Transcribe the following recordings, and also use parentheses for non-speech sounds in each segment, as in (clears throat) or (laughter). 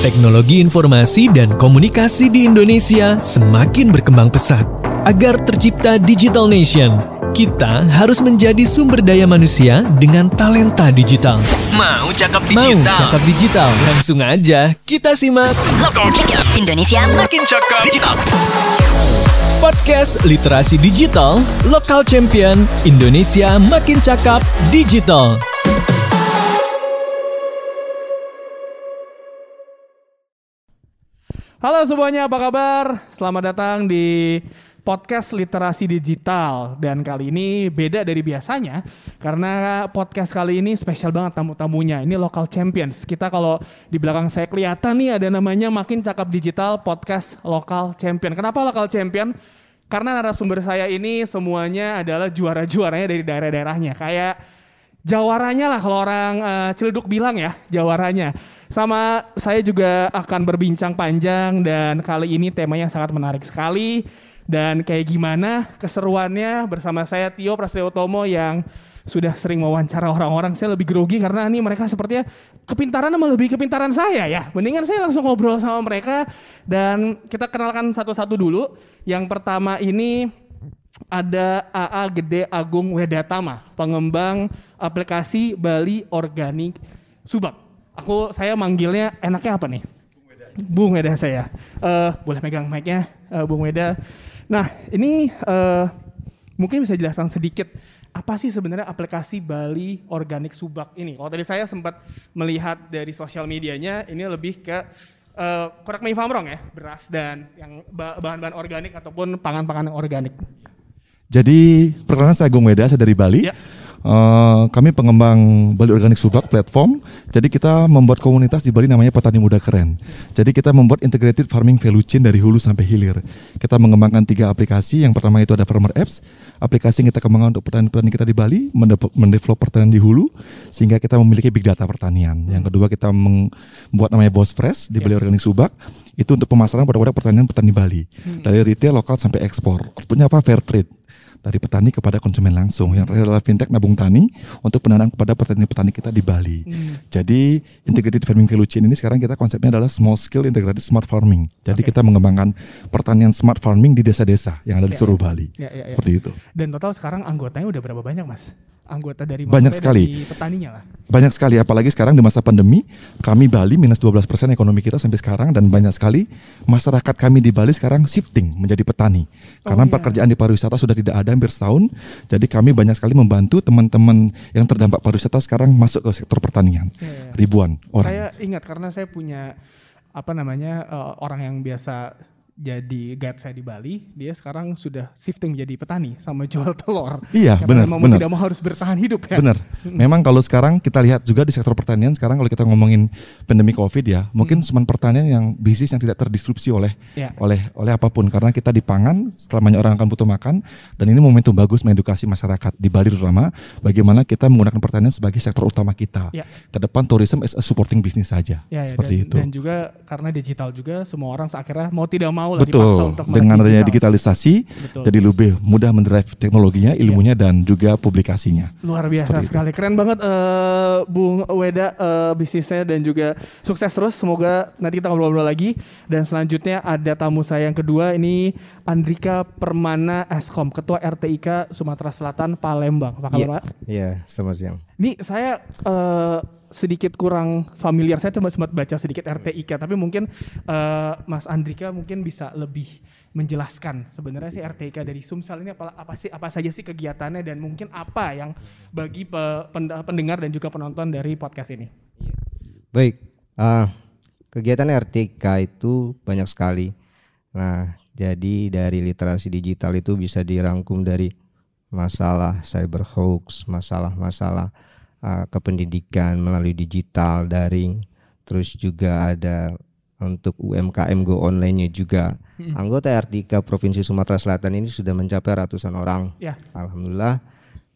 Teknologi informasi dan komunikasi di Indonesia semakin berkembang pesat. Agar tercipta Digital Nation, kita harus menjadi sumber daya manusia dengan talenta digital. Mau cakap Mau digital? cakap digital? Langsung aja kita simak Indonesia Makin cakap digital. podcast Literasi Digital Lokal Champion Indonesia Makin Cakap Digital. Halo semuanya, apa kabar? Selamat datang di podcast literasi digital dan kali ini beda dari biasanya karena podcast kali ini spesial banget tamu-tamunya. Ini local champions. Kita kalau di belakang saya kelihatan nih ada namanya makin cakap digital podcast local champion. Kenapa local champion? Karena narasumber saya ini semuanya adalah juara-juaranya dari daerah-daerahnya. Kayak Jawaranya lah kalau orang eh, Ciledug bilang ya, jawaranya. Sama saya juga akan berbincang panjang dan kali ini temanya sangat menarik sekali. Dan kayak gimana keseruannya bersama saya Tio Prasetyo Tomo yang sudah sering mewawancara orang-orang. Saya lebih grogi karena ini mereka sepertinya kepintaran sama lebih kepintaran saya ya. Mendingan saya langsung ngobrol sama mereka dan kita kenalkan satu-satu dulu. Yang pertama ini ada AA Gede Agung Wedatama, pengembang aplikasi Bali Organik Subak. Aku saya manggilnya enaknya apa nih? Bung Weda saya. Eh, boleh megang mic-nya, eh, Bung Weda. Nah, ini eh, mungkin bisa jelaskan sedikit apa sih sebenarnya aplikasi Bali Organik Subak ini? Kalau tadi saya sempat melihat dari sosial medianya, ini lebih ke eh correct me if I'm wrong ya, beras dan yang ba- bahan-bahan organik ataupun pangan-pangan yang organik. Jadi perkenalkan saya Agung Weda, saya dari Bali. Ya. Eh, kami pengembang Bali Organic Subak platform. Jadi kita membuat komunitas di Bali namanya Petani Muda Keren. Jadi kita membuat integrated farming value chain dari hulu sampai hilir. Kita mengembangkan tiga aplikasi. Yang pertama itu ada Farmer Apps, aplikasi yang kita kembangkan untuk petani-petani kita di Bali, mendevelop pertanian di hulu sehingga kita memiliki big data pertanian. Yang kedua kita membuat namanya Boss Fresh di Bali Organic Subak. Itu untuk pemasaran produk-produk pertanian petani Bali. Dari retail lokal sampai ekspor. Outputnya apa? Fair trade dari petani kepada konsumen langsung yang adalah fintech nabung tani untuk pendanaan kepada petani-petani kita di Bali. Jadi integrated farming value chain ini sekarang kita konsepnya adalah small scale integrated smart farming. Jadi kita mengembangkan pertanian smart farming di desa-desa yang ada di seluruh Bali. Ya, ya, ya. Seperti itu. Dan total sekarang anggotanya udah berapa banyak mas? Anggota dari Banyak sekali. dari petaninya lah. Banyak sekali apalagi sekarang di masa pandemi kami Bali minus 12% ekonomi kita sampai sekarang dan banyak sekali masyarakat kami di Bali sekarang shifting menjadi petani. Karena iya. pekerjaan di pariwisata sudah tidak ada hampir setahun. Jadi kami banyak sekali membantu teman-teman yang terdampak pariwisata sekarang masuk ke sektor pertanian. Iya, iya. Ribuan orang. Saya ingat karena saya punya apa namanya eh, orang yang biasa jadi guide saya di Bali, dia sekarang sudah shifting menjadi petani sama jual telur. Iya, benar, benar. tidak mau harus bertahan hidup ya. Benar. Memang kalau sekarang kita lihat juga di sektor pertanian sekarang kalau kita ngomongin pandemi Covid ya, mungkin cuma pertanian yang bisnis yang tidak terdisrupsi oleh Ya. oleh oleh apa pun karena kita di pangan setelah banyak orang akan butuh makan dan ini momentum bagus mengedukasi masyarakat di Bali terutama bagaimana kita menggunakan pertanian sebagai sektor utama kita. Ya. Ke depan tourism is a supporting business saja. Ya, ya, seperti dan, itu. dan juga karena digital juga semua orang akhirnya mau tidak mau lah dipaksa Betul. untuk Dengan adanya digital. digitalisasi Betul. jadi lebih mudah mendrive teknologinya, ilmunya dan juga publikasinya. Luar biasa Seperti itu. sekali, keren banget eh, Bung Weda eh, bisnisnya dan juga sukses terus. Semoga nanti kita ngobrol-ngobrol lagi. Dan selanjutnya ada tamu saya yang kedua ini Andrika Permana Eskom, Ketua RTIK Sumatera Selatan Palembang. Apa kabar Iya, Pak? iya, selamat siang. Ini saya eh, sedikit kurang familiar. Saya coba sempat baca sedikit RTIK, tapi mungkin eh, Mas Andrika mungkin bisa lebih menjelaskan sebenarnya sih RTIK dari Sumsel ini apa, apa sih apa saja sih kegiatannya dan mungkin apa yang bagi pe- pend- pendengar dan juga penonton dari podcast ini. Baik, ah, kegiatan RTK itu banyak sekali. Nah, jadi dari literasi digital itu bisa dirangkum dari masalah cyber hoax, masalah-masalah ah, kependidikan melalui digital, daring, terus juga ada untuk UMKM Go online-nya juga. Anggota RTK Provinsi Sumatera Selatan ini sudah mencapai ratusan orang. Ya. Alhamdulillah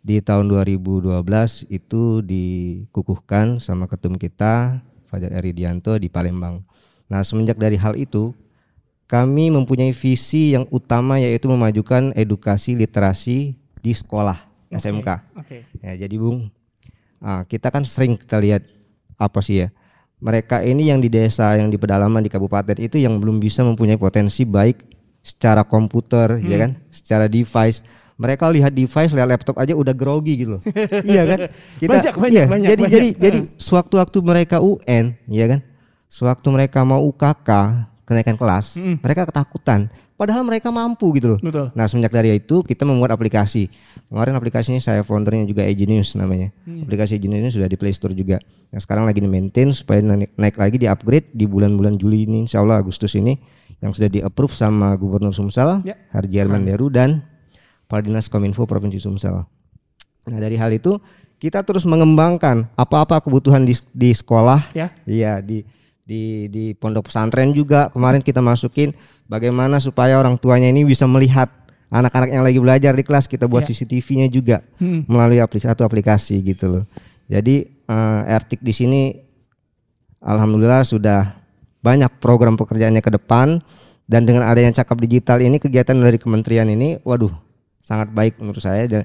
di tahun 2012 itu dikukuhkan sama ketum kita Fajar Eridianto di Palembang. Nah semenjak dari hal itu kami mempunyai visi yang utama yaitu memajukan edukasi literasi di sekolah SMK. Oke. Ya, jadi Bung, ah, kita kan sering kita lihat apa sih ya mereka ini yang di desa, yang di pedalaman di kabupaten itu yang belum bisa mempunyai potensi baik secara komputer, ya kan, secara device. Mereka lihat device, lihat laptop aja udah grogi gitu loh. (laughs) iya kan? Banyak, banyak, iya, banyak, Jadi banyak. jadi jadi sewaktu-waktu mereka UN, ya kan? Sewaktu mereka mau UKK, kenaikan kelas, mereka ketakutan. Padahal mereka mampu gitu loh. Betul. Nah semenjak dari itu kita membuat aplikasi. Kemarin aplikasinya saya foundernya juga Egenius namanya. Aplikasi Egenius ini sudah di Play Store juga. Nah sekarang lagi di maintain supaya naik, naik lagi di upgrade di bulan-bulan Juli ini, Insya Allah Agustus ini yang sudah di approve sama Gubernur Sumsel, Ya. Harji Herman Deru dan Kepala Dinas Kominfo Provinsi Sumsel. Nah dari hal itu kita terus mengembangkan apa-apa kebutuhan di, di sekolah, Ya. iya di di di pondok pesantren juga kemarin kita masukin bagaimana supaya orang tuanya ini bisa melihat anak-anak yang lagi belajar di kelas kita buat Ya. CCTV-nya juga Hmm. melalui aplikasi satu aplikasi gitu loh. Jadi eh, Ertik di sini alhamdulillah sudah banyak program pekerjaannya ke depan dan dengan adanya cakap digital ini kegiatan dari kementerian ini waduh sangat baik menurut saya dan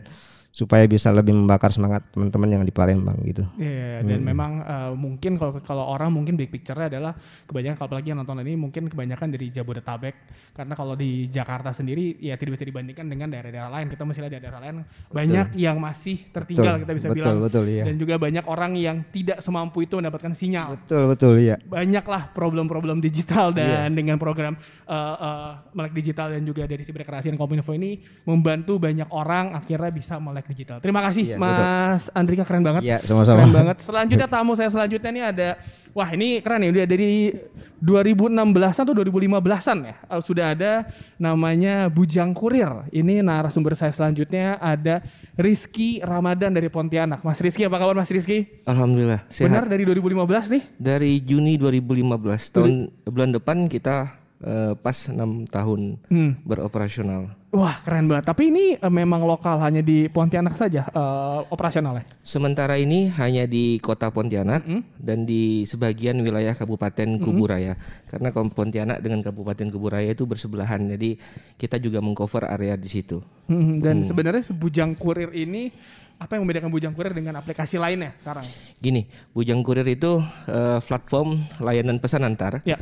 supaya bisa lebih membakar semangat teman-teman yang di Palembang gitu. Iya, dan memang eh, mungkin kalau kalau orang mungkin big picture-nya adalah kebanyakan kalau apalagi yang nonton ini mungkin kebanyakan dari Jabodetabek karena kalau di Jakarta sendiri ya tidak bisa dibandingkan dengan daerah-daerah lain. Kita masih lihat daerah lain banyak yang masih tertinggal Betul, kita bisa betul, bilang. betul, iya. Dan juga banyak orang yang tidak semampu itu mendapatkan sinyal. Betul betul ya. Banyaklah problem-problem digital Iya. dan dengan program eh, eh, melek digital dan juga dari Siber Kreasi dan Kominfo ini membantu banyak orang akhirnya bisa melek digital. Terima kasih Iya, Mas Andrika keren banget. Iya, sama-sama. Keren banget. Selanjutnya tamu saya selanjutnya ini ada wah ini keren ya udah dari 2016 atau 2015-an ya. Eh, Sudah ada namanya Bujang Kurir. Ini narasumber saya selanjutnya ada Rizky Ramadan dari Pontianak. Mas Rizky apa kabar Mas Rizky? Alhamdulillah sehat. Benar dari 2015 nih? Dari Juni 2015 tahun bulan depan kita eh, pas enam tahun Hmm. beroperasional. Wah keren banget. Tapi ini eh, memang lokal hanya di Pontianak saja eh, operasionalnya. Sementara ini hanya di kota Pontianak dan di sebagian wilayah Kabupaten Kuburaya. Karena kom- Pontianak dengan Kabupaten Kuburaya itu bersebelahan. Jadi kita juga mengcover area di situ. Hmm, Dan sebenarnya si Bujang Kurir ini apa yang membedakan Bujang Kurir dengan aplikasi lainnya sekarang? Gini, Bujang Kurir itu eh, platform layanan pesan antar. Ya.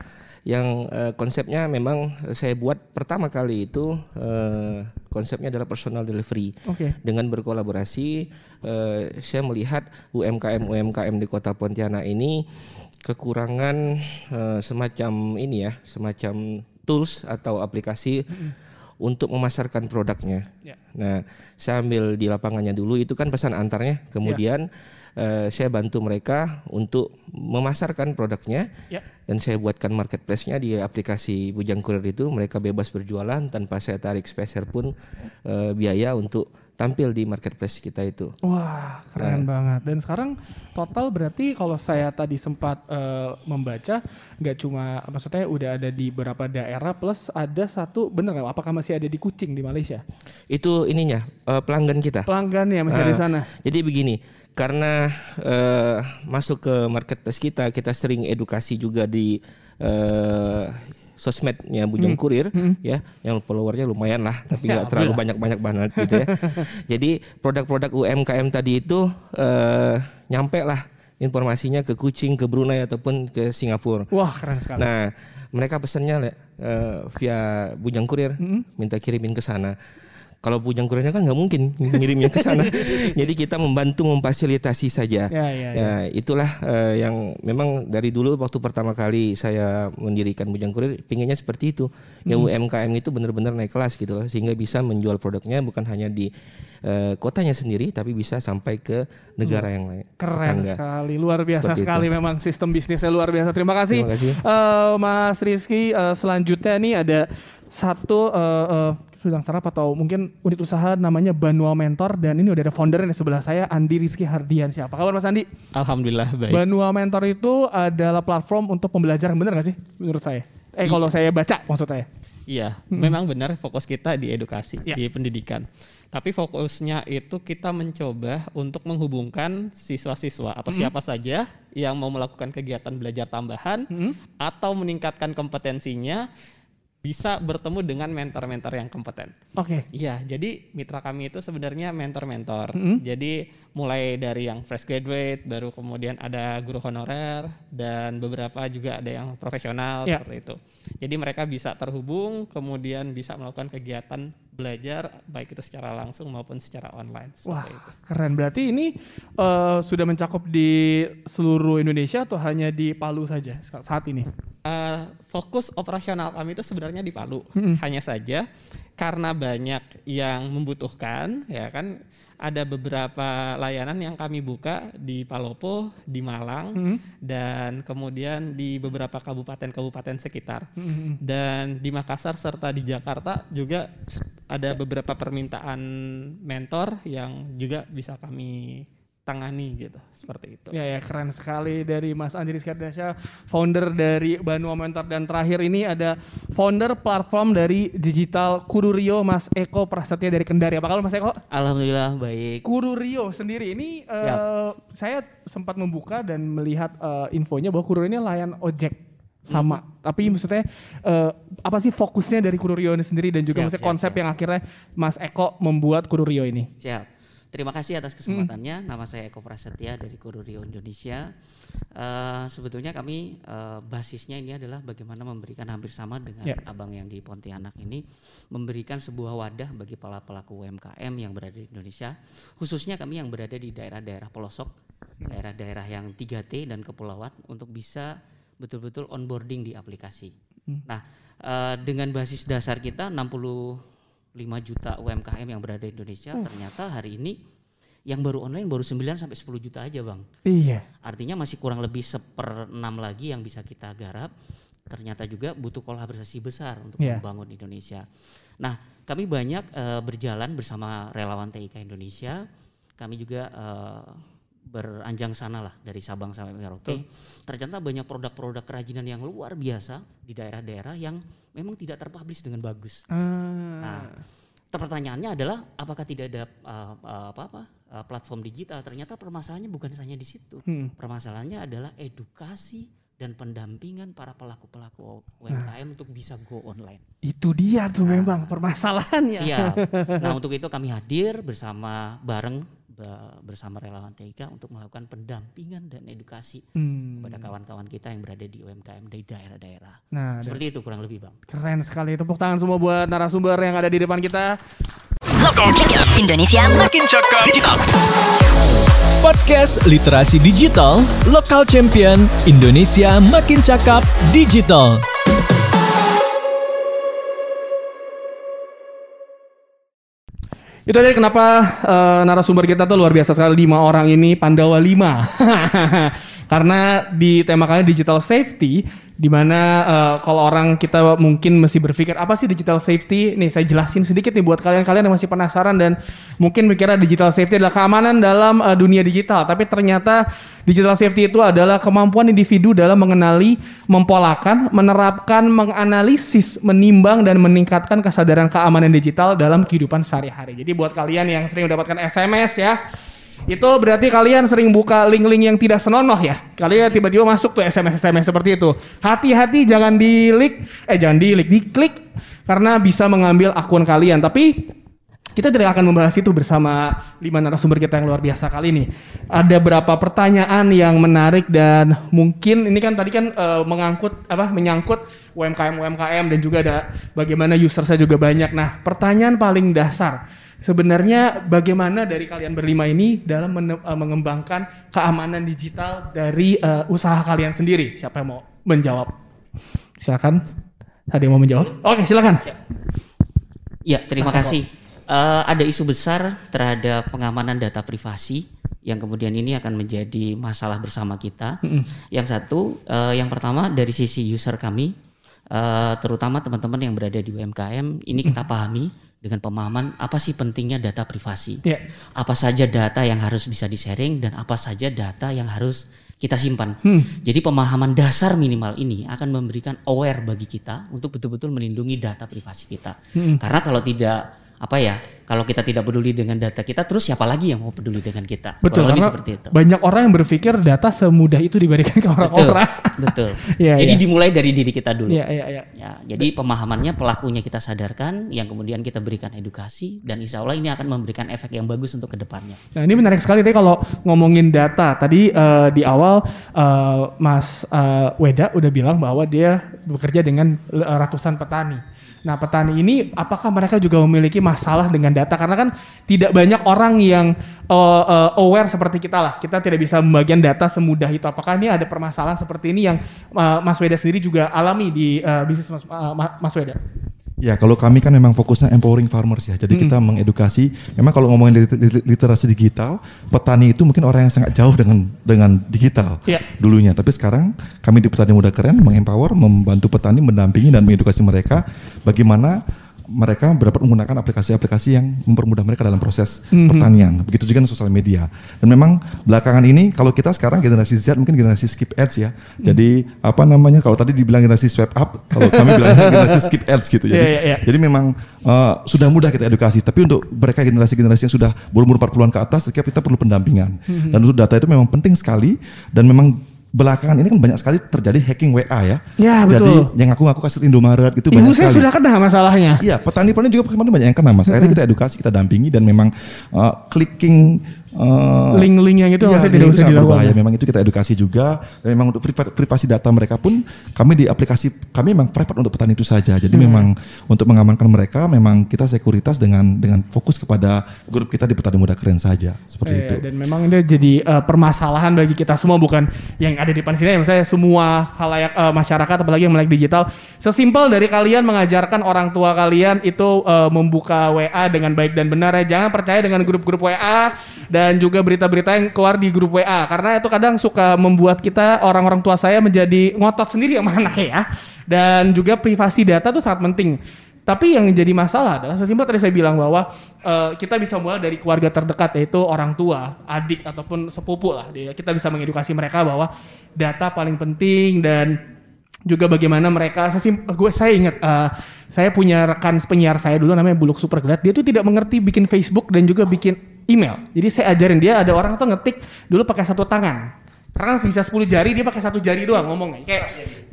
Yang eh, konsepnya memang saya buat pertama kali itu eh, konsepnya adalah personal delivery Oke. dengan berkolaborasi eh, saya melihat UMKM UMKM di Kota Pontianak ini kekurangan eh, semacam ini ya semacam tools atau aplikasi untuk memasarkan produknya. Ya. Nah, saya ambil di lapangannya dulu itu kan pesan antarnya, kemudian eh, saya bantu mereka untuk memasarkan produknya Ya. dan saya buatkan marketplace-nya di aplikasi Bujang Kurir itu mereka bebas berjualan tanpa saya tarik speser pun eh, biaya untuk tampil di marketplace kita itu. Wah, keren banget. Dan sekarang total berarti kalau saya tadi sempat eh, membaca, nggak cuma maksudnya udah ada di beberapa daerah plus ada satu bener nggak? Apakah masih ada di Kucing di Malaysia? Itu ininya eh, pelanggan kita. Pelanggan ya masih ada di Ah, sana. Jadi begini, karena eh, masuk ke marketplace kita, kita sering edukasi juga di eh, sosmednya Bujang Hmm. Kurir, ya, yang followernya lumayan lah, tapi Ya, nggak terlalu banyak-banyak banget gitu ya. (laughs) Jadi produk-produk UMKM tadi itu eh, nyampe lah informasinya ke Kucing, ke Brunei ataupun ke Singapura. Wah, keren sekali. Nah, mereka pesannya Le, eh, via Bujang Kurir, minta kirimin ke sana. Kalau Bujang Kurirnya kan nggak mungkin ngirimnya ke sana. (laughs) Jadi kita membantu memfasilitasi saja. Ya, ya, ya. itulah eh, yang memang dari dulu waktu pertama kali saya mendirikan Bujang Kurir, pinginnya seperti itu. Ya Hmm. UMKM itu benar-benar naik kelas gitu loh, sehingga bisa menjual produknya bukan hanya di eh, kotanya sendiri, tapi bisa sampai ke negara yang lain. Keren tetangga. sekali, luar biasa Seperti sekali memang sistem bisnisnya luar biasa. Terima kasih, Terima kasih. Eh, Mas Rizky. Eh, selanjutnya nih ada satu eh, eh, sedang sarap atau mungkin unit usaha namanya Banua Mentor dan ini udah ada foundernya di sebelah saya Andi Rizky Hardian. Siapa kabar Mas Andi? Alhamdulillah baik. Banua Mentor itu adalah platform untuk pembelajaran bener gak sih menurut saya? Eh kalau saya baca maksud saya. Iya, memang benar fokus kita di edukasi, Ya. di pendidikan. Tapi fokusnya itu kita mencoba untuk menghubungkan siswa-siswa atau siapa saja yang mau melakukan kegiatan belajar tambahan atau meningkatkan kompetensinya bisa bertemu dengan mentor-mentor yang kompeten. Oke. Iya, jadi mitra kami itu sebenarnya mentor-mentor. Mm-hmm. Jadi mulai dari yang fresh graduate, baru kemudian ada guru honorer dan beberapa juga ada yang profesional Ya. seperti itu. Jadi mereka bisa terhubung, kemudian bisa melakukan kegiatan belajar baik itu secara langsung maupun secara online. Wah, itu. keren. Berarti ini eh, sudah mencakup di seluruh Indonesia atau hanya di Palu saja sa- saat ini? Eh, fokus operasional kami itu sebenarnya di Palu. Hanya saja karena banyak yang membutuhkan, ya kan ada beberapa layanan yang kami buka di Palopo, di Malang, dan kemudian di beberapa kabupaten-kabupaten sekitar. Dan di Makassar serta di Jakarta juga ada beberapa permintaan mentor yang juga bisa kami tangani gitu, seperti itu. Ya ya keren sekali dari Mas Andri Skardasya, founder dari Banua Mentor dan terakhir ini ada founder platform dari digital Kururio Mas Eko Prasetya dari Kendari. Apa kabar Mas Eko? Alhamdulillah baik. Kururio sendiri ini eh, Siap. saya sempat membuka dan melihat eh, infonya bahwa Kururio ini layan ojek sama. Tapi maksudnya eh, apa sih fokusnya dari Kururio ini sendiri dan juga Siap, maksudnya siap, konsep siap. yang akhirnya Mas Eko membuat Kururio ini. Siap. Terima kasih atas kesempatannya. Nama saya Eko Prasetya dari Kururio Indonesia. Eh, sebetulnya kami eh, basisnya ini adalah bagaimana memberikan hampir sama dengan Ya. abang yang di Pontianak ini, memberikan sebuah wadah bagi para pelaku UMKM yang berada di Indonesia, khususnya kami yang berada di daerah-daerah pelosok, daerah-daerah yang 3T dan kepulauan untuk bisa betul-betul onboarding di aplikasi. Nah, eh, dengan basis dasar kita 65 juta UMKM yang berada di Indonesia, ternyata hari ini yang baru online baru 9 sampai 10 juta aja, Bang. Iya. Artinya masih kurang lebih seperenam lagi yang bisa kita garap. Ternyata juga butuh kolaborasi besar untuk Iya. membangun Indonesia. Nah, kami banyak eh, berjalan bersama relawan TIK Indonesia. Kami juga eh, beranjang sana lah dari Sabang sampai Merauke. Ternyata banyak produk-produk kerajinan yang luar biasa di daerah-daerah yang memang tidak terpublish dengan bagus. Ah. Nah, pertanyaannya adalah apakah tidak ada uh, uh, apa-apa uh, platform digital? Ternyata permasalahannya bukan hanya di situ. Hmm. Permasalahannya adalah edukasi dan pendampingan para pelaku-pelaku UMKM untuk bisa go online. Itu dia tuh memang permasalahannya. Siap. Nah, (laughs) untuk itu kami hadir bersama bareng ba- bersama relawan TIK untuk melakukan pendampingan dan edukasi Hmm. kepada kawan-kawan kita yang berada di UMKM di daerah-daerah. Nah, Seperti itu kurang lebih, Bang. Keren sekali. Tepuk tangan semua buat narasumber yang ada di depan kita. Indonesia Makin cakap digital. Podcast Literasi Digital Lokal Champion Indonesia Makin Cakap Digital. Itu tadi kenapa eh, narasumber kita tuh luar biasa sekali lima orang ini Pandawa 5. (laughs) Karena di tema kali digital safety di mana eh, kalau orang kita mungkin masih berpikir apa sih digital safety? Nih saya jelasin sedikit nih buat kalian-kalian yang masih penasaran dan mungkin mikirnya digital safety adalah keamanan dalam eh, dunia digital, tapi ternyata digital safety itu adalah kemampuan individu dalam mengenali, mempolakan, menerapkan, menganalisis, menimbang dan meningkatkan kesadaran keamanan digital dalam kehidupan sehari-hari. Jadi buat kalian yang sering mendapatkan SMS ya, itu berarti kalian sering buka link-link yang tidak senonoh ya. Kalian tiba-tiba masuk tuh SMS-SMS seperti itu. Hati-hati jangan di-klik, eh jangan di-klik, diklik karena bisa mengambil akun kalian. Tapi kita tidak akan membahas itu bersama lima narasumber kita yang luar biasa kali ini. Ada berapa pertanyaan yang menarik dan mungkin ini kan tadi kan eh, mengangkut apa menyangkut UMKM UMKM dan juga ada bagaimana user saya juga banyak. Nah, pertanyaan paling dasar sebenarnya bagaimana dari kalian berlima ini dalam eh, mengembangkan keamanan digital dari eh, usaha kalian sendiri? Siapa yang mau menjawab? Silakan. Ada yang mau menjawab? Oke, silakan. Ya, terima Mas Eko. kasih. Eh, ada isu besar terhadap pengamanan data privasi yang kemudian ini akan menjadi masalah bersama kita. Yang satu, eh, yang pertama dari sisi user kami, eh, terutama teman-teman yang berada di UMKM, ini kita pahami dengan pemahaman apa sih pentingnya data privasi. Ya. Apa saja data yang harus bisa di-sharing dan apa saja data yang harus kita simpan. Jadi pemahaman dasar minimal ini akan memberikan aware bagi kita untuk betul-betul melindungi data privasi kita. Karena kalau tidak apa ya kalau kita tidak peduli dengan data kita terus siapa lagi yang mau peduli dengan kita Betul, karena seperti itu banyak orang yang berpikir data semudah itu diberikan ke betul orang-orang. (laughs) betul Iya, jadi iya. dimulai dari diri kita dulu Iya, iya, iya. Ya, jadi pemahamannya pelakunya kita sadarkan, yang kemudian kita berikan edukasi, dan insya Allah ini akan memberikan efek yang bagus untuk ke depannya. Nah ini menarik sekali tadi kalau ngomongin data tadi eh, di awal eh, Mas eh, Weda udah bilang bahwa dia bekerja dengan ratusan petani. Nah petani ini apakah mereka juga memiliki masalah dengan data karena kan tidak banyak orang yang eh, eh, aware seperti kita lah. Kita tidak bisa membagian data semudah itu. Apakah ini ada permasalahan seperti ini yang eh, Mas Weda sendiri juga alami di eh, bisnis Mas, eh, Mas Weda? Ya, kalau kami kan memang fokusnya empowering farmers ya. Jadi kita mengedukasi. Memang kalau ngomongin lit- lit- literasi digital, petani itu mungkin orang yang sangat jauh dengan dengan digital Iya. dulunya. Tapi sekarang kami di Petani Muda Keren mengempower, membantu petani, mendampingi dan mengedukasi mereka bagaimana mereka dapat menggunakan aplikasi-aplikasi yang mempermudah mereka dalam proses pertanian. Begitu juga dengan sosial media. Dan memang belakangan ini kalau kita sekarang generasi Z mungkin generasi skip ads ya. Jadi apa namanya kalau tadi dibilang generasi swipe up, kalau kami bilang (laughs) generasi skip ads gitu. Jadi Iya, iya, iya. jadi memang uh, sudah mudah kita edukasi, tapi untuk mereka generasi-generasi yang sudah berumur 40-an ke atas, kita kita perlu pendampingan. Mhm. Dan untuk data itu memang penting sekali dan memang belakangan ini kan banyak sekali terjadi hacking WA ya. Ya, Jadi betul. yang aku ngaku kasih Indomaret itu Ibu banyak saya sekali. sudah kena masalahnya. Iya, petani-petani juga kemarin banyak yang kena mas. Akhirnya kita edukasi, kita dampingi dan memang uh, clicking uh, Link-link yang itu iya, link tidak usah dilakukan. berbahaya. Memang itu kita edukasi juga. Dan memang untuk priva- privasi data mereka pun kami di aplikasi kami memang private untuk petani itu saja. Jadi Hmm. memang untuk mengamankan mereka memang kita sekuritas dengan dengan fokus kepada grup kita di petani muda keren saja seperti Iya, itu. Dan memang ini jadi eh, permasalahan bagi kita semua bukan yang ada di depan sini ya misalnya semua halayak eh, masyarakat apalagi yang melek digital. Sesimpel dari kalian mengajarkan orang tua kalian itu eh, membuka WA dengan baik dan benar ya. Jangan percaya dengan grup-grup WA dan juga berita-berita yang keluar di grup WA karena itu kadang suka membuat kita orang-orang tua saya menjadi ngotot sendiri sama (laughs) anaknya ya. Dan juga privasi data itu sangat penting. Tapi yang jadi masalah adalah sesimpel tadi saya bilang bahwa eh, kita bisa mulai dari keluarga terdekat yaitu orang tua, adik ataupun sepupu lah. Kita bisa mengedukasi mereka bahwa data paling penting dan juga bagaimana mereka sesim gue saya ingat eh, saya punya rekan penyiar saya dulu namanya Buluk Superglad dia tuh tidak mengerti bikin Facebook dan juga bikin email. Jadi saya ajarin dia ada orang tuh ngetik dulu pakai satu tangan. Karena bisa 10 jari dia pakai satu jari doang ngomongnya. Kayak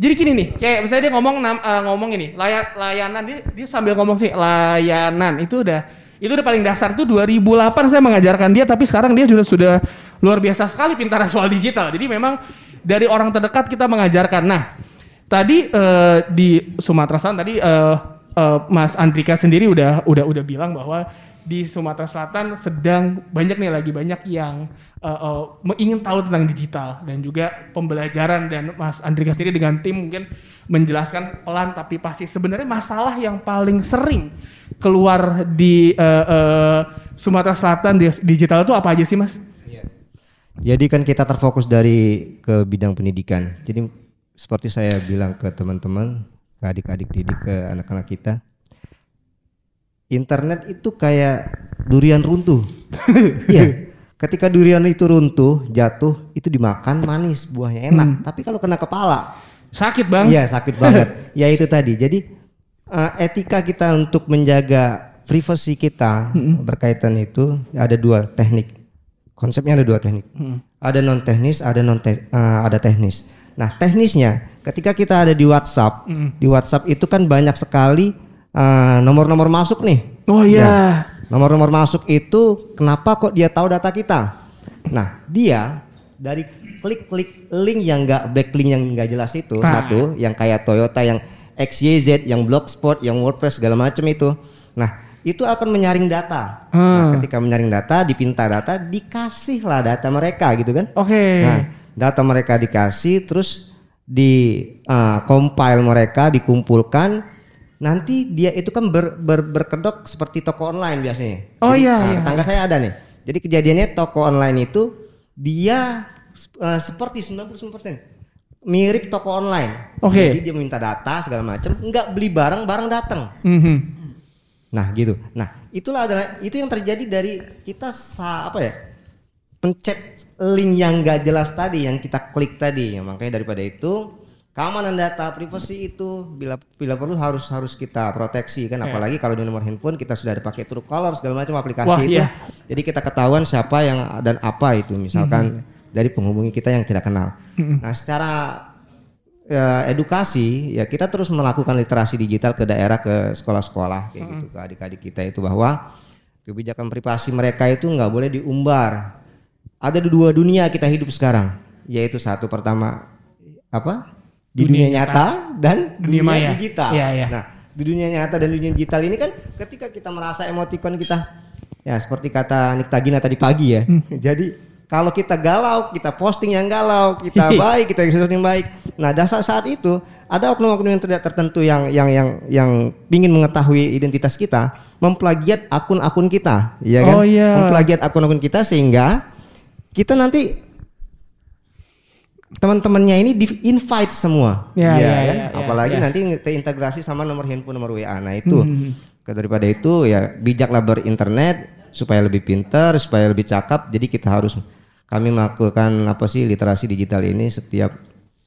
jadi gini nih, kayak misalnya dia ngomong eh, ngomong ini, layan, layanan dia, dia sambil ngomong sih layanan itu udah itu udah paling dasar itu 2008 saya mengajarkan dia tapi sekarang dia sudah sudah luar biasa sekali pintar soal digital. Jadi memang dari orang terdekat kita mengajarkan. Nah, tadi eh, di Sumatera Selatan tadi eh, eh, Mas Andrika sendiri udah udah udah bilang bahwa di Sumatera Selatan sedang banyak nih lagi banyak yang eh, eh, ingin tahu tentang digital dan juga pembelajaran dan Mas Andrika sendiri dengan tim mungkin menjelaskan pelan tapi pasti sebenarnya masalah yang paling sering keluar di eh, eh, Sumatera Selatan di digital itu apa aja sih Mas? Jadi kan kita terfokus dari ke bidang pendidikan. Jadi seperti saya bilang ke teman-teman, ke adik-adik didik, ke anak-anak kita, internet itu kayak durian runtuh. (laughs) Iya. Ketika durian itu runtuh, jatuh, itu dimakan manis, buahnya enak. Tapi kalau kena kepala, Sakit Bang. Iya sakit banget. (laughs) ya itu tadi. Jadi eh, etika kita untuk menjaga privasi kita berkaitan itu ada dua teknik. Konsepnya ada dua teknik. Ada non teknis, ada non ada teknis. Nah teknisnya ketika kita ada di WhatsApp, di WhatsApp itu kan banyak sekali eh, nomor-nomor masuk nih. Oh iya. Nah, nomor-nomor masuk itu kenapa kok dia tahu data kita? Nah, dia dari klik-klik link yang enggak backlink yang enggak jelas itu Nah. satu, yang kayak Toyota yang XYZ, yang Blogspot, yang WordPress segala macam itu. Nah, itu akan menyaring data. Nah, Hmm. ketika menyaring data, dipinta data, dikasihlah data mereka gitu kan. Oke. Nah, data mereka dikasih terus di uh, compile mereka dikumpulkan nanti dia itu kan ber, ber- berkedok seperti toko online biasanya. Oh Jadi, iya, nah, iya. Tetangga saya ada nih. Jadi kejadiannya toko online itu dia uh, seperti 99% mirip toko online. Oke. Jadi dia minta data segala macam, nggak beli barang, barang datang. Mhm. Nah gitu. Nah itulah adalah itu yang terjadi dari kita sa apa ya pencet link yang nggak jelas tadi yang kita klik tadi. Ya, makanya daripada itu keamanan data privasi itu bila bila perlu harus harus kita proteksi kan. Iya. apalagi kalau di nomor handphone kita sudah ada pakai Truecaller segala macam aplikasi Wah, itu. iya. jadi kita ketahuan siapa yang dan apa itu misalkan Mm-hmm. dari penghubungi kita yang tidak kenal. Nah secara ya, edukasi ya kita terus melakukan literasi digital ke daerah ke sekolah-sekolah kayak gitu ke adik-adik kita itu bahwa kebijakan privasi mereka itu nggak boleh diumbar. Ada dua dunia kita hidup sekarang yaitu satu pertama apa di Dunia dunia, nyata dan Dunia dunia, maya. digital Iya, iya. nah di dunia nyata dan dunia digital ini kan ketika kita merasa emotikon kita ya seperti kata Nikta Gina tadi pagi ya (laughs) jadi kalau kita galau kita posting yang galau kita (laughs) baik kita sesuatu yang baik nah dasar saat itu ada oknum-oknum yang tidak tertentu yang yang yang yang ingin mengetahui identitas kita memplagiat akun-akun kita ya kan Oh, iya. memplagiat akun-akun kita sehingga kita nanti teman-temannya ini di invite semua. Ya, Iya ya, kan? ya, ya, apalagi ya. nanti terintegrasi sama nomor handphone nomor WA nah itu. Hmm. daripada itu ya bijaklah berinternet supaya lebih pintar supaya lebih cakap. Jadi kita harus kami melakukan apa sih literasi digital ini setiap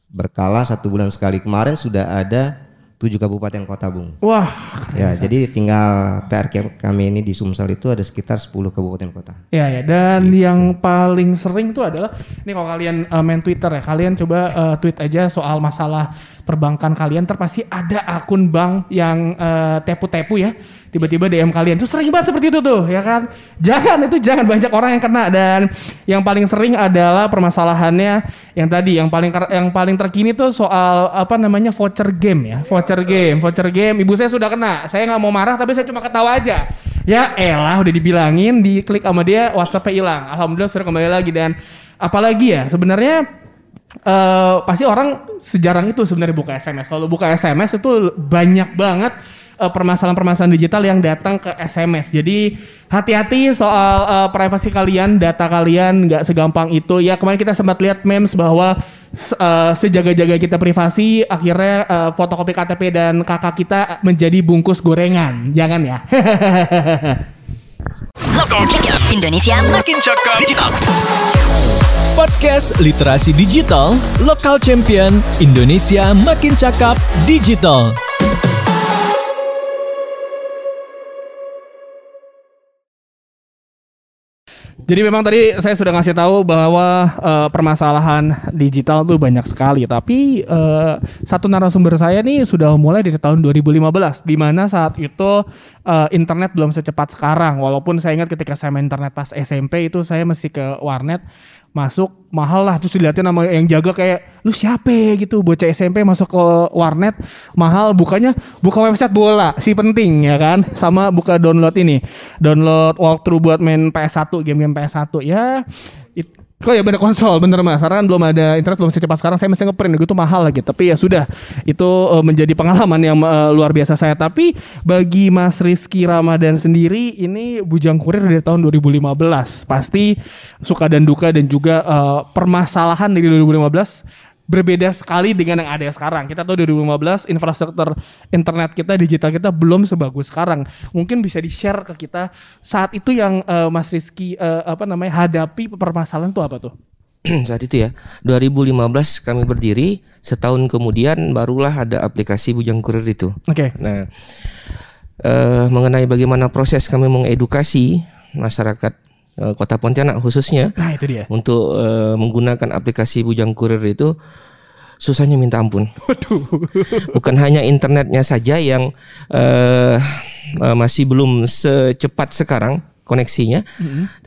berkala satu bulan sekali. Kemarin sudah ada tujuh kabupaten kota bung. Wah, ya jadi tinggal PR kami ini di Sumsel itu ada sekitar 10 kabupaten kota. Ya ya dan Gitu. yang paling sering tuh adalah ini kalau kalian uh, main Twitter ya kalian coba uh, tweet aja soal masalah perbankan kalian ntar pasti ada akun bank yang uh, tepu-tepu ya tiba-tiba DM kalian. Tuh sering banget seperti itu tuh ya kan? Jangan itu jangan. Banyak orang yang kena. Dan yang paling sering adalah permasalahannya yang tadi. Yang paling yang paling terkini tuh soal apa namanya voucher game ya. Voucher game voucher game. Ibu saya sudah kena. Saya nggak mau marah tapi saya cuma ketawa aja. Ya elah udah dibilangin, diklik sama dia WhatsAppnya hilang. Alhamdulillah sudah kembali lagi. Dan apalagi ya sebenarnya eh pasti orang sejarang itu sebenarnya buka SMS. Kalau buka SMS itu banyak banget permasalahan-permasalahan digital yang datang ke SMS. Jadi hati-hati soal eh, privasi kalian, data kalian nggak segampang itu. Ya kemarin kita sempat lihat memes bahwa eh, sejaga-jaga kita privasi, akhirnya eh, fotokopi KTP dan kakak kita menjadi bungkus gorengan. Jangan ya. Lokal (laughs) Cakap Indonesia Makin cakap digital. Podcast Literasi Digital Lokal Champion Indonesia Makin Cakap Digital. Jadi memang tadi saya sudah ngasih tahu bahwa eh, permasalahan digital tuh banyak sekali. Tapi eh, satu narasumber saya nih sudah mulai dari tahun 2015, di mana saat itu eh, internet belum secepat sekarang. Walaupun saya ingat ketika saya main internet pas SMP itu saya mesti ke warnet masuk mahal lah terus dilihatin nama yang jaga kayak lu siapa ya?" gitu. Bocah SMP masuk ke warnet mahal bukanya buka website bola si penting ya kan? Sama buka download ini. Download walkthrough buat main PS1 game-game PS1 ya. It- Kok ya bener konsol bener mas? Karena kan belum ada internet belum secepat sekarang Saya mesti ngeprint itu mahal lagi. Tapi ya sudah Itu eh, menjadi pengalaman yang eh, luar biasa saya. Tapi bagi Mas Rizky Ramadan sendiri Ini Bujang Kurir dari tahun 2015 Pasti suka dan duka dan juga eh, permasalahan dari 2015 berbeda sekali dengan yang ada sekarang. Kita tahu 2015 infrastruktur internet kita, digital kita belum sebagus sekarang. Mungkin bisa di-share ke kita saat itu yang eh, Mas Rizky eh, apa namanya hadapi permasalahan itu apa tuh? (clears throat) saat itu ya 2015 kami berdiri setahun kemudian barulah ada aplikasi Bujang Kurir itu Oke. nah eh, mengenai bagaimana proses kami mengedukasi masyarakat kota Pontianak khususnya Nah, itu dia. untuk eh, menggunakan aplikasi Bujang Kurir itu susahnya minta ampun. (laughs) Bukan hanya internetnya saja yang eh, eh, masih belum secepat sekarang koneksinya,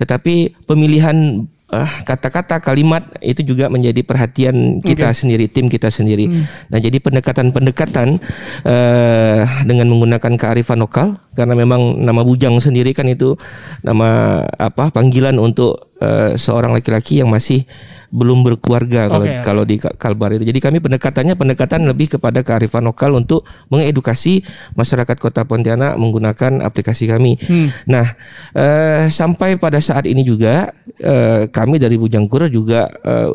tetapi pemilihan eh, kata-kata kalimat itu juga menjadi perhatian kita sendiri, tim kita sendiri. Nah, jadi pendekatan-pendekatan eh, dengan menggunakan kearifan lokal karena memang nama Bujang sendiri kan itu nama apa panggilan untuk eh, seorang laki-laki yang masih belum berkeluarga kalau Oke. kalau di Kal- Kalbar itu. Jadi kami pendekatannya pendekatan lebih kepada kearifan lokal untuk mengedukasi masyarakat Kota Pontianak menggunakan aplikasi kami. Nah, eh, sampai pada saat ini juga eh, kami dari Bujangkur juga eh,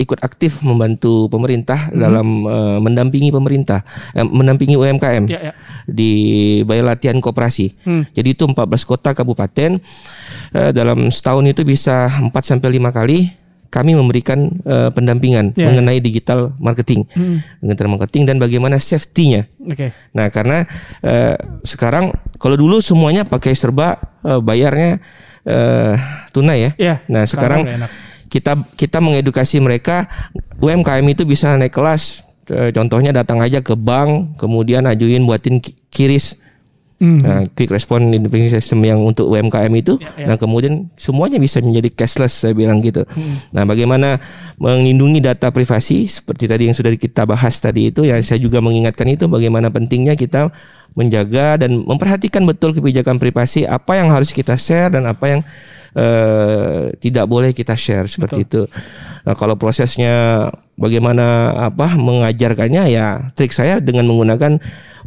ikut aktif membantu pemerintah dalam eh, mendampingi pemerintah, eh, mendampingi UMKM Ya, ya. di balai latihan koperasi. Hmm. Jadi itu 14 kota kabupaten eh, dalam setahun itu bisa 4 sampai 5 kali kami memberikan eh, pendampingan Ya. mengenai digital marketing, digital marketing dan bagaimana safety-nya. Oke. Nah, karena eh, sekarang kalau dulu semuanya pakai serba eh, bayarnya eh, tunai ya. Iya, Nah, sekarang sekarang. Kita kita mengedukasi mereka UMKM itu bisa naik kelas. Eh, contohnya datang aja ke bank, kemudian ajuin buatin ki- kiris. Hmm. Nah, quick response independent system yang untuk UMKM itu, Ya, ya. nah kemudian semuanya bisa menjadi cashless saya bilang gitu. Hmm. Nah, bagaimana melindungi data privasi seperti tadi yang sudah kita bahas tadi itu, ya saya juga mengingatkan itu bagaimana pentingnya kita menjaga dan memperhatikan betul kebijakan privasi apa yang harus kita share dan apa yang eh, tidak boleh kita share seperti itu. Nah, kalau prosesnya bagaimana apa mengajarkannya ya trik saya dengan menggunakan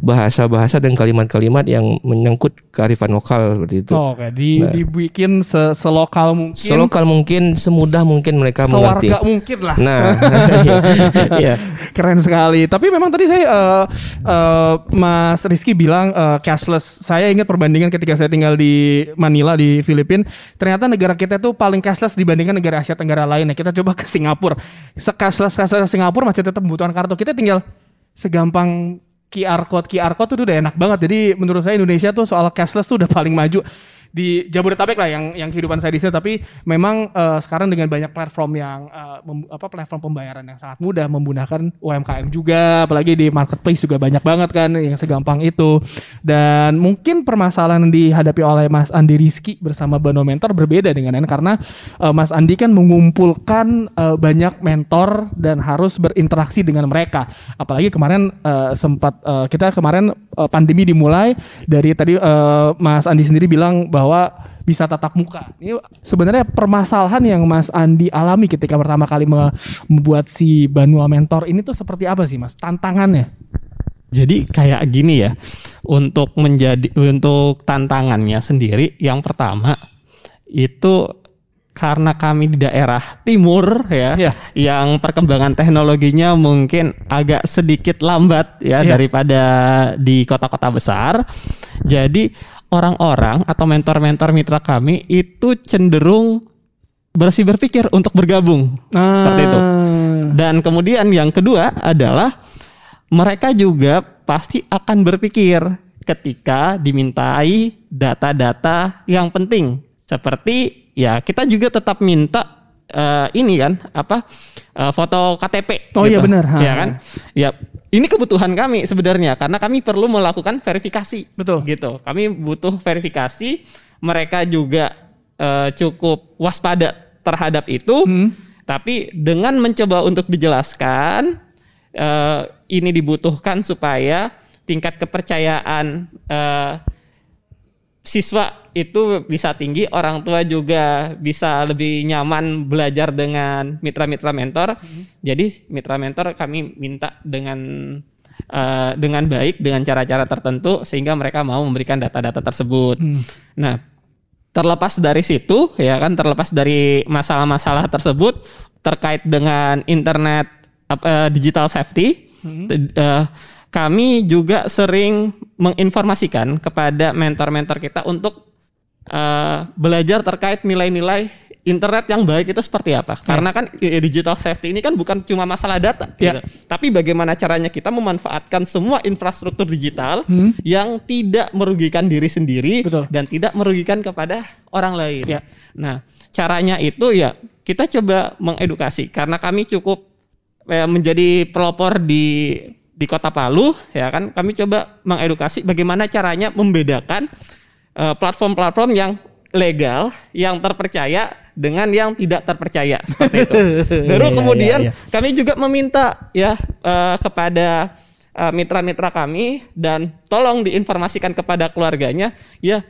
bahasa-bahasa dan kalimat-kalimat yang menyangkut kearifan lokal seperti itu. Oh, Oke, di, Nah. dibikin se selokal mungkin, Selokal mungkin semudah mungkin mereka mengerti. sewarga mungkin lah. Nah, iya. (laughs) iya. Keren sekali. Tapi memang tadi saya eh, eh, Mas Rizky bilang eh, cashless. Saya ingat perbandingan ketika saya tinggal di Manila di Filipina. Ternyata negara kita itu paling cashless dibandingkan negara Asia Tenggara lainnya. Kita coba ke Singapura. Se-cashless cashless Singapura masih tetap membutuhkan kartu. Kita tinggal segampang QR code QR code itu udah enak banget. Jadi menurut saya Indonesia tuh soal cashless tuh udah paling maju di Jabodetabek lah yang yang kehidupan saya di sini tapi memang eh, sekarang dengan banyak platform yang mem- apa platform pembayaran yang sangat mudah memudahkan UMKM juga apalagi di marketplace juga banyak banget kan yang segampang itu. Dan mungkin permasalahan yang dihadapi oleh Mas Andi Rizky bersama Bano Mentor berbeda dengan ini karena eh, Mas Andi kan mengumpulkan eh, banyak mentor dan harus berinteraksi dengan mereka. Apalagi kemarin eh, sempat eh, kita kemarin eh, pandemi dimulai dari tadi eh, Mas Andi sendiri bilang bahwa bisa tatap muka. Ini sebenarnya permasalahan yang Mas Andi alami ketika pertama kali me- membuat si Banua Mentor ini tuh seperti apa sih Mas? Tantangannya? Jadi kayak gini ya, untuk menjadi untuk tantangannya sendiri, yang pertama itu karena kami di daerah timur ya, Iya. yang perkembangan teknologinya mungkin agak sedikit lambat ya Iya. daripada di kota-kota besar. Jadi orang-orang atau mentor-mentor mitra kami itu cenderung bersih berpikir untuk bergabung. Seperti itu. Dan kemudian yang kedua adalah mereka juga pasti akan berpikir ketika dimintai data-data yang penting. Seperti ya kita juga tetap minta eh, ini kan apa eh, foto KTP Oh iya benar, ha. ya kan? Ya ini kebutuhan kami sebenarnya karena kami perlu melakukan verifikasi Betul. gitu kami butuh verifikasi mereka juga eh, cukup waspada terhadap itu Hmm. tapi dengan mencoba untuk dijelaskan eh, ini dibutuhkan supaya tingkat kepercayaan eh, siswa itu bisa tinggi, orang tua juga bisa lebih nyaman belajar dengan mitra-mitra mentor. Jadi mitra mentor kami minta dengan eh, dengan baik dengan cara-cara tertentu sehingga mereka mau memberikan data-data tersebut. Nah, terlepas dari situ ya kan terlepas dari masalah-masalah tersebut terkait dengan internet eh, digital safety t- eh, kami juga sering menginformasikan kepada mentor-mentor kita untuk eh, belajar terkait nilai-nilai internet yang baik itu seperti apa karena kan digital safety ini kan bukan cuma masalah data Ya. gitu. tapi bagaimana caranya kita memanfaatkan semua infrastruktur digital yang tidak merugikan diri sendiri Betul. dan tidak merugikan kepada orang lain. Ya. Nah, caranya itu ya kita coba mengedukasi karena kami cukup eh, menjadi pelopor di di Kota Palu ya kan kami coba mengedukasi bagaimana caranya membedakan eh, platform-platform yang legal, yang terpercaya dengan yang tidak terpercaya seperti itu. (laughs) Baru Iya, kemudian iya, iya. kami juga meminta ya eh, kepada eh, mitra-mitra kami dan tolong diinformasikan kepada keluarganya ya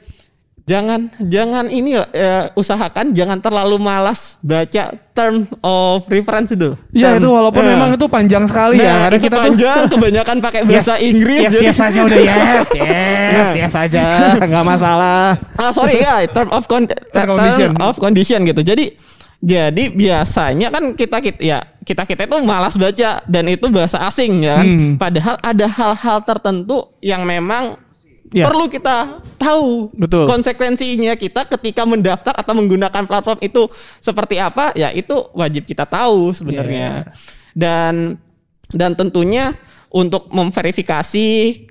jangan jangan ini eh, usahakan jangan terlalu malas baca term of reference itu. Ya Term- itu walaupun eh. memang itu panjang sekali ya. Nah, Karena itu kita tuh panjang (laughs) kebanyakan pakai bahasa Yes, Inggris Yes, jadi- yes aja udah yes, yes, (laughs) Nah. yes aja, nggak masalah. ah sorry ya term of con- (laughs) term condition. of condition gitu jadi jadi biasanya kan kita kita ya kita kita itu malas baca dan itu bahasa asing ya kan Hmm. padahal ada hal-hal tertentu yang memang Iya. perlu kita tahu Betul. konsekuensinya kita ketika mendaftar atau menggunakan platform itu seperti apa ya itu wajib kita tahu sebenarnya dan dan tentunya untuk memverifikasi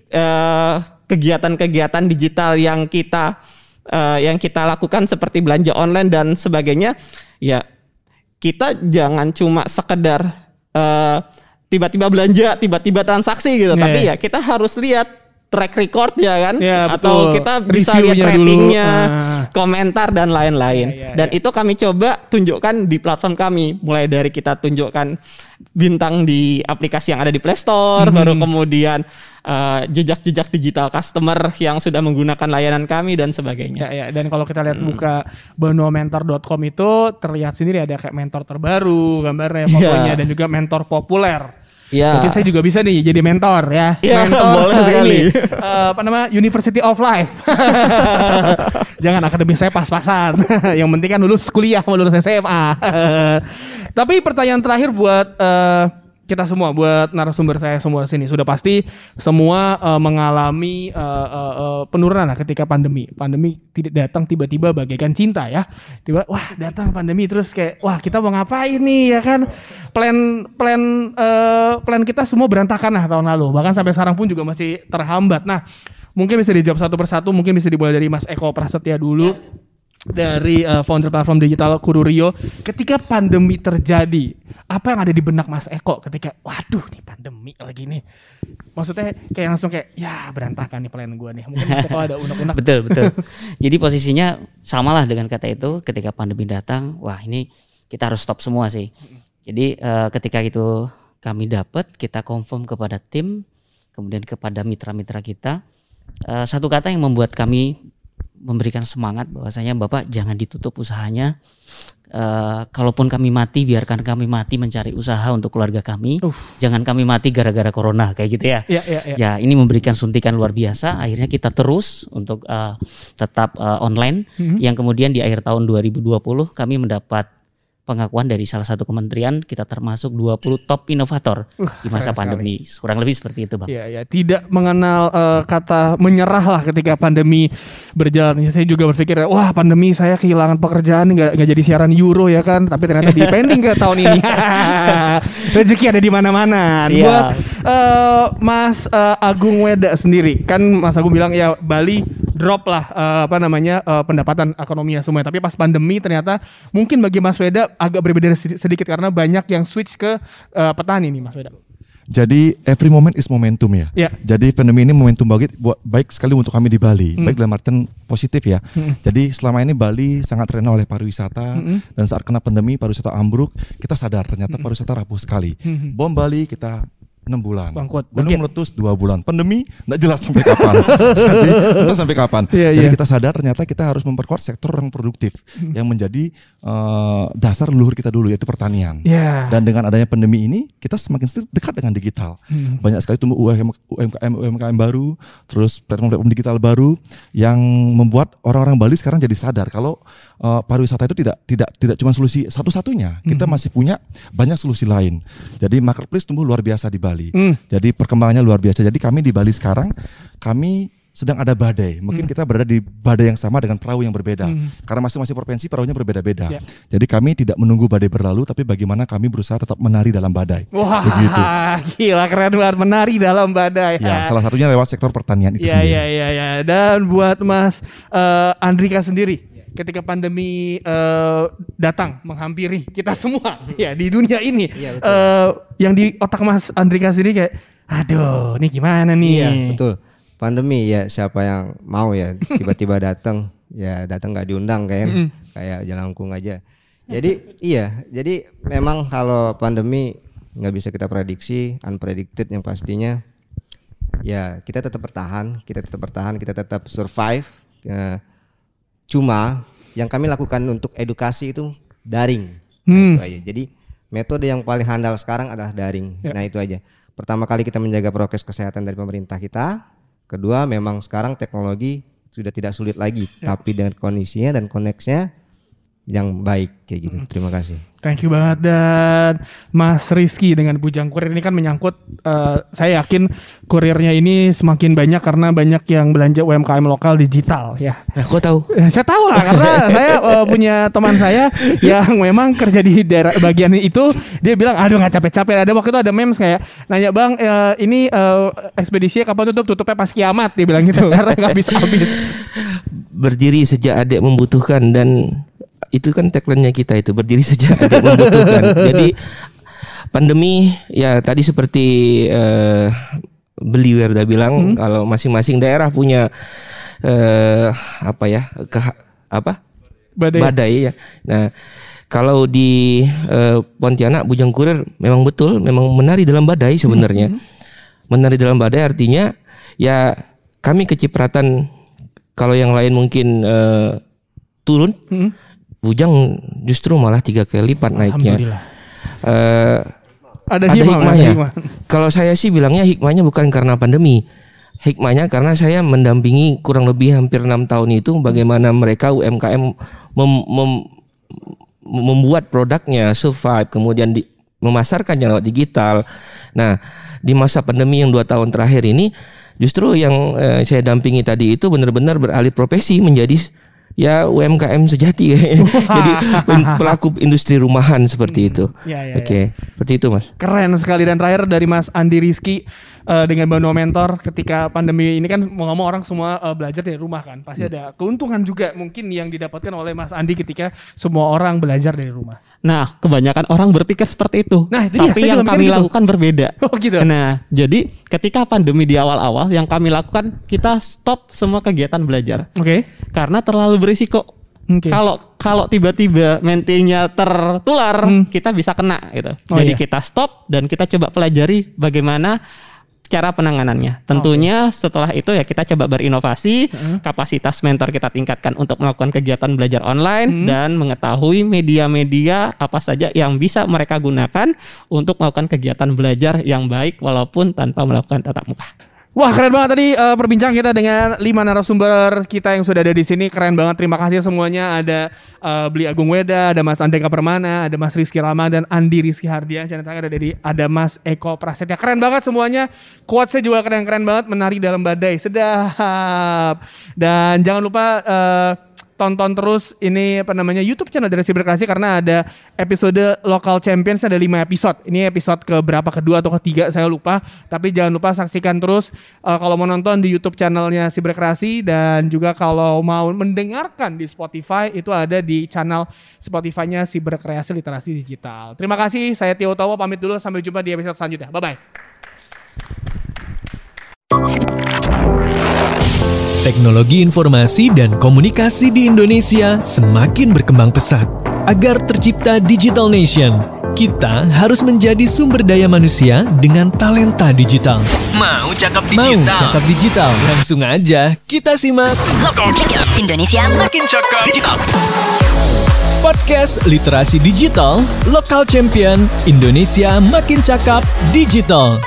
eh, kegiatan-kegiatan digital yang kita eh, yang kita lakukan seperti belanja online dan sebagainya ya kita jangan cuma sekedar eh, tiba-tiba belanja, tiba-tiba transaksi gitu. Iya, Tapi iya. ya kita harus lihat track record ya kan, Iya, atau betul. kita bisa lihat ratingnya, Ah. komentar dan lain-lain. Iya, iya, dan itu kami coba tunjukkan di platform kami. Mulai dari kita tunjukkan bintang di aplikasi yang ada di Play Store, Mhm. baru kemudian eh, jejak-jejak digital customer yang sudah menggunakan layanan kami dan sebagainya. Ya, ya. Dan kalau kita lihat Hmm. buka banuamentor.com itu terlihat sendiri ada kayak mentor terbaru gambarnya fotonya Iya. dan juga mentor populer. Iya. Jadi saya juga bisa nih jadi mentor ya. Iya, mentor boleh eh, sekali. ini, eh, apa nama University of Life. (laughs) Jangan akademi saya pas-pasan. (laughs) Yang penting kan lulus kuliah, mau lulus SMA. (laughs) Tapi pertanyaan terakhir buat eh, kita semua, buat narasumber saya semua sini sudah pasti semua eh, mengalami eh, eh, eh, penurunan lah ketika pandemi. Pandemi tidak datang tiba-tiba bagaikan cinta ya. Tiba wah datang pandemi terus kayak wah kita mau ngapain nih ya kan? Plan plan eh, plan kita semua berantakan lah tahun lalu. Bahkan sampai sekarang pun juga masih terhambat. Nah, mungkin bisa dijawab satu persatu, mungkin bisa dimulai dari Mas Eko Prasetya dulu dari eh, founder platform digital Kururio ketika pandemi terjadi apa yang ada di benak Mas Eko ketika waduh nih pandemi lagi nih maksudnya kayak langsung kayak ya berantakan nih plan gue nih mungkin Mas Eko ada unek-unek betul betul. (laughs) Jadi posisinya samalah dengan kata itu ketika pandemi datang, wah ini kita harus stop semua sih. Jadi eh, ketika itu kami dapat, kita confirm kepada tim, kemudian kepada mitra-mitra kita. Eh, satu kata yang membuat kami memberikan semangat bahwasanya Bapak jangan ditutup usahanya. Eh, kalaupun kami mati, biarkan kami mati mencari usaha untuk keluarga kami. Jangan kami mati gara-gara corona kayak gitu ya. ya ya ya Ya, ini memberikan suntikan luar biasa. Akhirnya kita terus untuk uh, tetap uh, online. Mhm. Yang kemudian di akhir tahun 2020 kami mendapat pengakuan dari salah satu kementerian kita termasuk 20 top inovator di masa pandemi. Kurang lebih seperti itu, Bang. Ya, ya, tidak mengenal eh, kata menyerah lah ketika pandemi berjalan. Ya, saya juga berpikir, wah pandemi saya kehilangan pekerjaan, nggak nggak jadi siaran Euro ya kan. Tapi ternyata di pending ke tahun ini. (laughs) Rezeki ada di mana-mana. Buat eh, Mas eh, Agung Weda sendiri, kan Mas Agung bilang ya Bali drop lah eh, apa namanya eh, pendapatan ekonominya semuanya. Tapi pas pandemi ternyata mungkin bagi Mas Weda agak berbeda sedi- sedikit karena banyak yang switch ke eh, petani nih Mas Weda. Jadi every moment is momentum ya. Ya. Jadi pandemi ini momentum baik buat baik sekali untuk kami di Bali. Hmm. Baik dalam artian positif ya. Hmm. Jadi selama ini Bali sangat terkenal oleh pariwisata Hmm. dan saat kena pandemi pariwisata ambruk, kita sadar ternyata pariwisata rapuh sekali. Hmm. Bom Bali kita enam bulan, Bangkrut. gunung Bangkit. meletus dua bulan, pandemi nggak jelas sampai kapan. (laughs) Jadi entah sampai kapan. Iya, Jadi iya. kita sadar ternyata kita harus memperkuat sektor yang produktif Hmm. yang menjadi eh, dasar leluhur kita dulu yaitu pertanian. Ya. Dan dengan adanya pandemi ini, kita semakin dekat dengan digital. Hmm. Banyak sekali tumbuh UMKM, UMKM, UMKM baru, terus platform-platform digital baru yang membuat orang-orang Bali sekarang jadi sadar kalau uh, pariwisata itu tidak tidak tidak cuma solusi satu-satunya. Kita Hmm. masih punya banyak solusi lain. Jadi marketplace tumbuh luar biasa di Bali. Hmm. Jadi perkembangannya luar biasa. Jadi kami di Bali sekarang kami sedang ada badai. Mungkin kita berada di badai yang sama dengan perahu yang berbeda. Hmm. Karena masing-masing provinsi perahunya berbeda-beda. Ya. Jadi kami tidak menunggu badai berlalu, tapi bagaimana kami berusaha tetap menari dalam badai. Wah, Begitu. (laughs) gila keren banget menari dalam badai. Ya, salah satunya lewat sektor pertanian itu Iya sendiri. iya iya ya. Dan buat Mas eh, Andrika sendiri, ketika pandemi eh, datang menghampiri kita semua ya di dunia ini, Iya, betul. eh, yang di otak Mas Andrika sendiri kayak, aduh, ini gimana nih? Iya betul. Pandemi ya siapa yang mau ya tiba-tiba datang ya datang nggak diundang kan Mm-mm. kayak jelangkung aja. Jadi iya jadi memang kalau pandemi nggak bisa kita prediksi unpredicted yang pastinya ya kita tetap bertahan kita tetap bertahan kita tetap survive. Ya, cuma yang kami lakukan untuk edukasi itu daring. Nah, Hmm. itu aja. Jadi metode yang paling handal sekarang adalah daring. Ya. Nah itu aja. Pertama kali kita menjaga prokes kesehatan dari pemerintah kita. Kedua memang sekarang teknologi sudah tidak sulit lagi, Ya. tapi dengan kondisinya dan koneksnya yang baik kayak gitu. Terima kasih. Thank you banget. Dan Mas Rizky dengan Bujang Kurir ini kan menyangkut eh, saya yakin kurirnya ini semakin banyak karena banyak yang belanja UMKM lokal digital ya. Nah, kok tahu? Ya, saya tahu lah karena (laughs) saya eh, punya teman saya yang memang kerja di daerah bagian itu dia bilang aduh nggak capek-capek. Ada waktu itu ada memes kayak nanya bang eh, ini eh, ekspedisinya kapan tutup? Tutupnya pas kiamat. Dia bilang gitu karena nggak bisa habis. Berdiri sejak adik membutuhkan dan itu kan tagline-nya kita itu berdiri sejak (laughs) adik membutuhkan. Jadi pandemi ya tadi seperti eh, Beliwer udah bilang kalau masing-masing daerah punya eh, apa ya ke, apa badai. ya. Nah, kalau di eh, Pontianak Bujang Kurir memang betul memang menari dalam badai sebenarnya. Menari dalam badai artinya ya kami kecipratan kalau yang lain mungkin eh, turun, Bujang justru malah tiga kali lipat naiknya. Alhamdulillah. Eh, Ada, ada hikmah, hikmahnya. ada hikmah. Kalau saya sih bilangnya hikmahnya bukan karena pandemi. Hikmahnya karena saya mendampingi kurang lebih hampir enam tahun itu bagaimana mereka UMKM mem- mem- membuat produknya survive kemudian di, memasarkannya lewat digital. Nah di masa pandemi yang dua tahun terakhir ini justru yang eh, saya dampingi tadi itu benar-benar beralih profesi menjadi ya UMKM sejati (laughs) jadi (laughs) pelaku industri rumahan seperti itu. Ya, ya, Oke seperti itu mas. Keren sekali dan terakhir dari Mas Andi Rizky eh, dengan Bano Mentor ketika pandemi ini kan mau nggak mau orang semua eh, belajar dari rumah kan pasti ada keuntungan juga mungkin yang didapatkan oleh Mas Andi ketika semua orang belajar dari rumah. Nah, kebanyakan orang berpikir seperti itu. Nah, itu Tapi saya yang kami gitu. lakukan berbeda. (laughs) Oh gitu. Nah, jadi ketika pandemi di awal-awal yang kami lakukan kita stop semua kegiatan belajar Oke. karena terlalu berisiko. Oke. Kalau kalau tiba-tiba mentinya tertular, kita bisa kena gitu. Oh, Jadi iya. kita stop dan kita coba pelajari bagaimana cara penanganannya. Tentunya setelah itu ya kita coba berinovasi, kapasitas mentor kita tingkatkan untuk melakukan kegiatan belajar online dan mengetahui media-media apa saja yang bisa mereka gunakan untuk melakukan kegiatan belajar yang baik walaupun tanpa melakukan tatap muka. Wah keren banget tadi eh, perbincangan kita dengan lima narasumber kita yang sudah ada di sini. Keren banget. Terima kasih semuanya. Ada eh, Beli Agung Weda ada Mas Andeka Permana ada Mas Rizky Rama dan Andi Rizky Hardian. Terakhir ada dari ada Mas Eko Prasetya. Keren banget semuanya. Quotesnya juga keren-keren banget menari dalam badai. Sedap. Dan jangan lupa eh, tonton terus ini apa namanya YouTube channel dari Siberkreasi karena ada episode Local Champions ada 5 episode. Ini episode ke berapa kedua atau ketiga saya lupa. Tapi jangan lupa saksikan terus eh, kalau mau nonton di YouTube channelnya Siberkreasi dan juga kalau mau mendengarkan di Spotify itu ada di channel Spotify-nya Siberkreasi Literasi Digital. Terima kasih. Saya Tio Tomo pamit dulu sampai jumpa di episode selanjutnya. Bye bye. Teknologi informasi dan komunikasi di Indonesia semakin berkembang pesat. Agar tercipta Digital Nation, kita harus menjadi sumber daya manusia dengan talenta digital. Mau cakap Mau digital? cakap digital? Langsung aja kita simak Indonesia Makin cakap digital. podcast Literasi Digital Lokal Champion Indonesia Makin Cakap Digital.